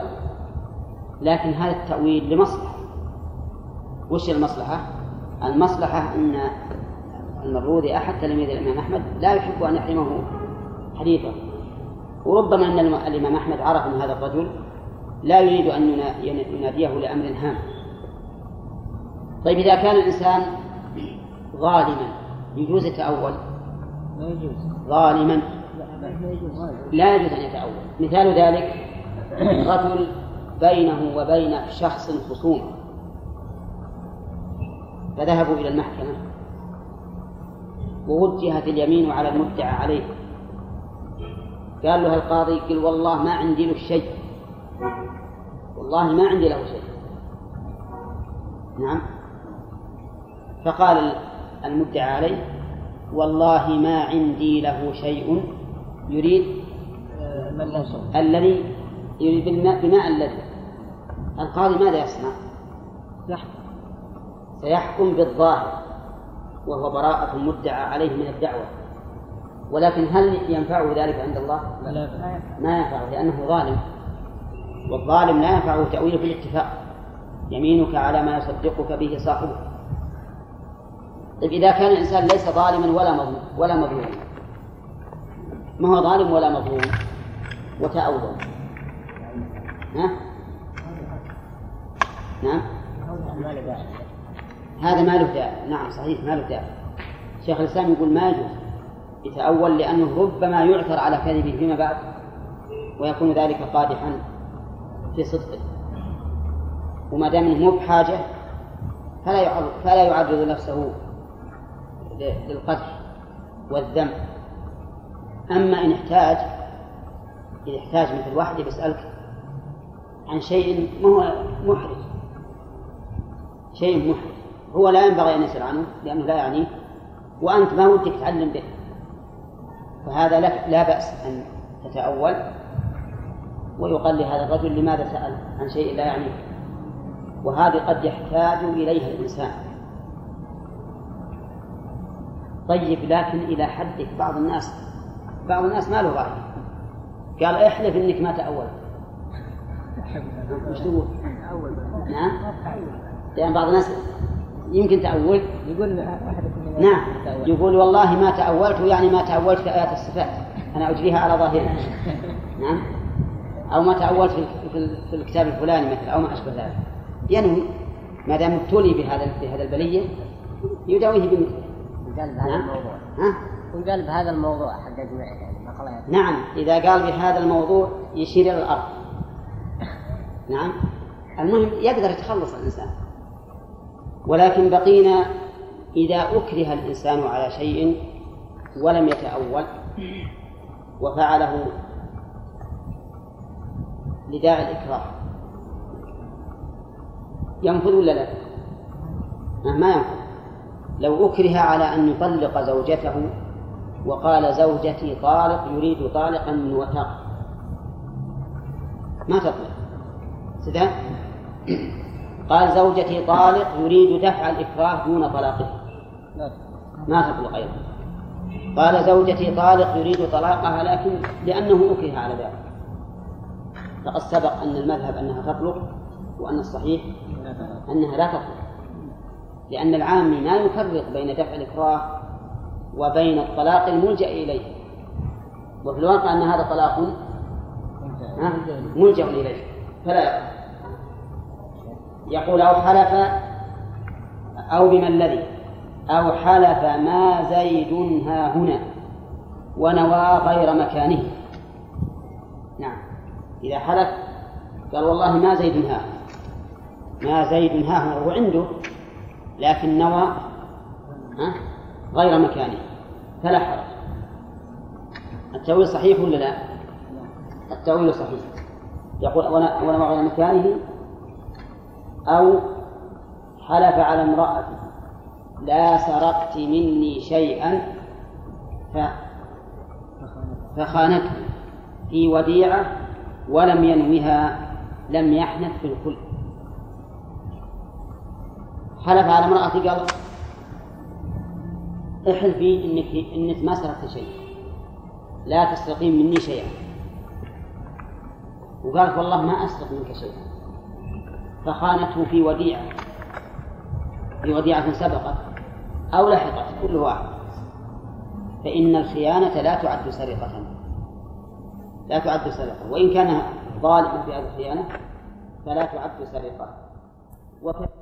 لكن هذا التأويل لمصلحة. وش المصلحة؟ المصلحة أن المبرودي أحد تلاميذ الإمام أحمد لا يحب أن يحرمه حديثه وربما أن الإمام أحمد عرف أن هذا الرجل لا يريد أن يناديه لأمر هام. طيب إذا كان الإنسان ظالما يجوز يتأول؟ ما يجوز. ظالما. لا لا يجوز أن يتأول. مثال ذلك رجل بينه وبين شخص خصومة. فذهبوا إلى المحكمة. ووجهت اليمين على المدعى عليه. قال له القاضي قل والله ما عندي له شيء. والله ما عندي له شيء. نعم. فقال المدعى عليه والله ما عندي له شيء. يريد من لا صوت الذي يريد بالماء بماء الذي القاضي ماذا يصنع؟ يحكم. سيحكم بالظاهر وهو براءة المدعى عليه من الدعوة. ولكن هل ينفعه ذلك عند الله؟ لا. ما ينفعه لأنه ظالم. والظالم لا ينفعه تأويله بالاتفاق. يمينك على ما يصدقك به صاحبه. طيب إذا كان الإنسان ليس ظالما ولا مظلوم ولا مظلوم. ما هو ظالم ولا مظلوم؟ وتأول ها؟ نعم؟ هذا ما له داعي. نعم صحيح ما له داعي. شيخ الإسلام يقول ما يجوز يتأول لأنه ربما يعثر على كذبه فيما بعد ويكون ذلك قادحا في صدقه. وما دام إنه مو بحاجة فلا يعرض فلا يعرض نفسه للقدح والذم. أما إن احتاج إذا احتاج مثل واحد يسألك عن شيء ما هو محرج. شيء محرج هو لا ينبغي أن يسأل عنه لأنه لا يعنيه وأنت ما ودك تتعلم به. فهذا لك لا بأس أن تتأول. ويقال لهذا الرجل لماذا سأل عن شيء لا يعنيه وهذه قد يحتاج إليها الإنسان. طيب لكن إلى حد بعض الناس بعض الناس ما له رأي. قال احلف إنك ما تأولت وش تقول؟ نعم. لأن بعض الناس يمكن تأول يقول أحدكم نعم. يقول والله ما تأولت يعني ما تأولت في آيات الصفات. أنا أجريها على ظاهرها نعم. أو ما تأولت في, في, في الكتاب الفلاني مثلا أو ما أشبه ذلك. ينوي ما دام ابتلي بهذا بهذا البلية يداويه بمثله. قال بهذا نعم. الموضوع. ها؟ وقال بهذا الموضوع حق يعني نعم. إذا قال بهذا الموضوع يشير إلى الأرض. نعم. المهم يقدر يتخلص الإنسان. ولكن بقينا إذا أكره الإنسان على شيء ولم يتأول وفعله لداعي الإكراه. ينفذ ولا لا؟ ما ينفذ. لو أكره على أن يطلق زوجته وقال زوجتي طالق يريد طالقا من وثاق ما تطلق. قال زوجتي طالق يريد دفع الإكراه دون طلاقه. ما تطلق أيضا قال زوجتي طالق يريد طلاقها لكن لأنه أكره على ذلك. فقد سبق أن المذهب أنها تطلق وأن الصحيح أنها لا تطلق. لأن العامي ما يفرق بين دفع الإكراه وبين الطلاق الملجأ إليه. وفي الواقع أن هذا طلاق؟ ملجأ. إليه. فلا يقع يقول أو حلف أو بما الذي أو حلف ما زيد ها هنا ونوى غير مكانه. نعم. إذا حلف قال والله ما زيد ها ما زيد ها هنا هو عنده لكن نوى ها غير مكانه. فلا حرج. التأويل صحيح ولا لا؟ التأويل صحيح. يقول وأنا على مكانه أو حلف على امرأته لا سرقت مني شيئا ف فخانته في وديعة ولم ينوها لم يحنث في الكل. حلف على امرأته قال احلفي انك إنك ما سرقت شيء لا تسرقين مني شيئا. وقالت والله ما أسرق منك شيئا. فخانته في وديعة. في وديعة سبقت أو لحقت كل واحد. فإن الخيانة لا تعد سرقة. لا تعد سرقة. وإن كان ظالما في هذه الخيانة فلا تعد سرقة. وكذلك